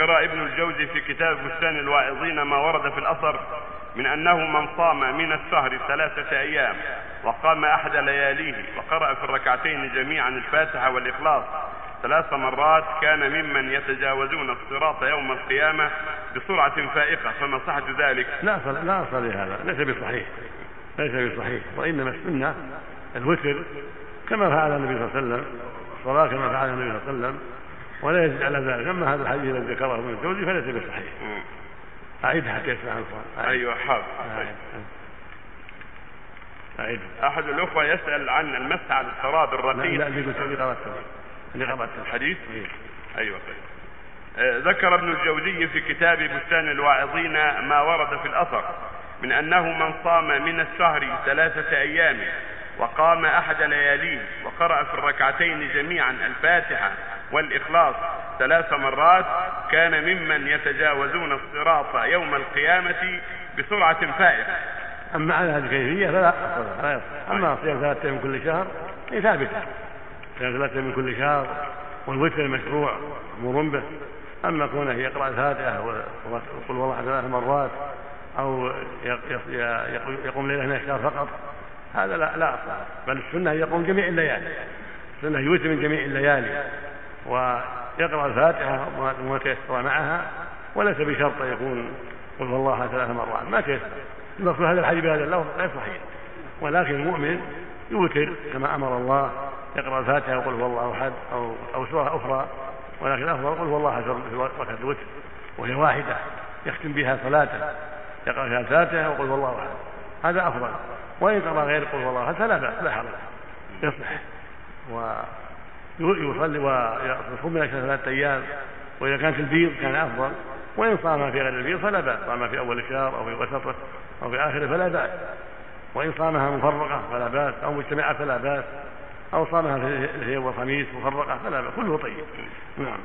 ذكر ابن الجوزي في كتاب بستان الواعظين ما ورد في الأثر من أنه من صام من الشهر ثلاثة أيام وقام أحد لياليه وقرأ في الركعتين جميعا الفاتحة والإخلاص ثلاث مرات كان ممن يتجاوزون الصراط يوم القيامة بسرعة فائقة فما صحة ذلك؟ لا لا أصل لهذا ليس بصحيح ليس بصحيح وإنما السنة الوتر كما فعل النبي صلى الله عليه وسلم الصلاة كما فعل النبي صلى الله عليه وسلم ولا يزيد على ذلك. أما هذا الحديث الذي ذكره ابن الجوزي فليس بصحيح. أعيد حتى يسمع القرآن أيوه حاضر. أعيد. أحد الأخوة يسأل عن المسح على الشراب لا الرقيق لا اللي قلت اللي قرأته اللي قرأته الحديث؟ إيه. أيوه طيب. آه، ذكر ابن الجوزي في كتاب بستان الواعظين ما ورد في الأثر من أنه من صام من الشهر ثلاثة أيام وقام أحد لياليه وقرأ في الركعتين جميعا الفاتحة والإخلاص ثلاث مرات كان ممن يتجاوزون الصراط يوم القيامة بسرعة فائقة. أما على هذه الكيفية فلا لا يصح. أما صيام ثلاثة من كل شهر هي ثابتة. صيام ثلاثة من كل شهر والوتر مشروع مأمور به. أما كونه يقرأ الفاتحة ويقول والله ثلاث مرات أو يق- يق- يق- يقوم ليلة من الشهر فقط هذا لا لا أصل. بل السنة يقوم جميع الليالي. السنة يوتر من جميع الليالي. ويقرأ الفاتحة وما تيسر معها وليس بشرط يكون قل هو الله ثلاث مرات. ما تيسر المقصود هذا الحديث بهذا اللفظ غير صحيح. ولكن المؤمن يوتر كما أمر الله يقرأ الفاتحة ويقول هو الله أحد أو أو سورة أخرى. ولكن الأفضل يقول هو الله احد في ركعه الوتر. وهي واحدة يختم بها صلاته. يقرأ فيها الفاتحة ويقول هو الله أحد. هذا أفضل. وإن قرا غير قل هو الله احد فلا بأس لا حرج. يصلح. ويصلي ويصوم من الشهر ثلاثة أيام وإذا كان في البيض كان أفضل. وإن صام في غير البيض فلا بأس صام في أول الشهر أو في وسطه أو في آخره فلا بأس. وإن صامها مفرقة فلا بأس أو مجتمعة فلا بأس أو صامها في الاثنين والخميس مفرقة فلا بأس كله طيب. نعم.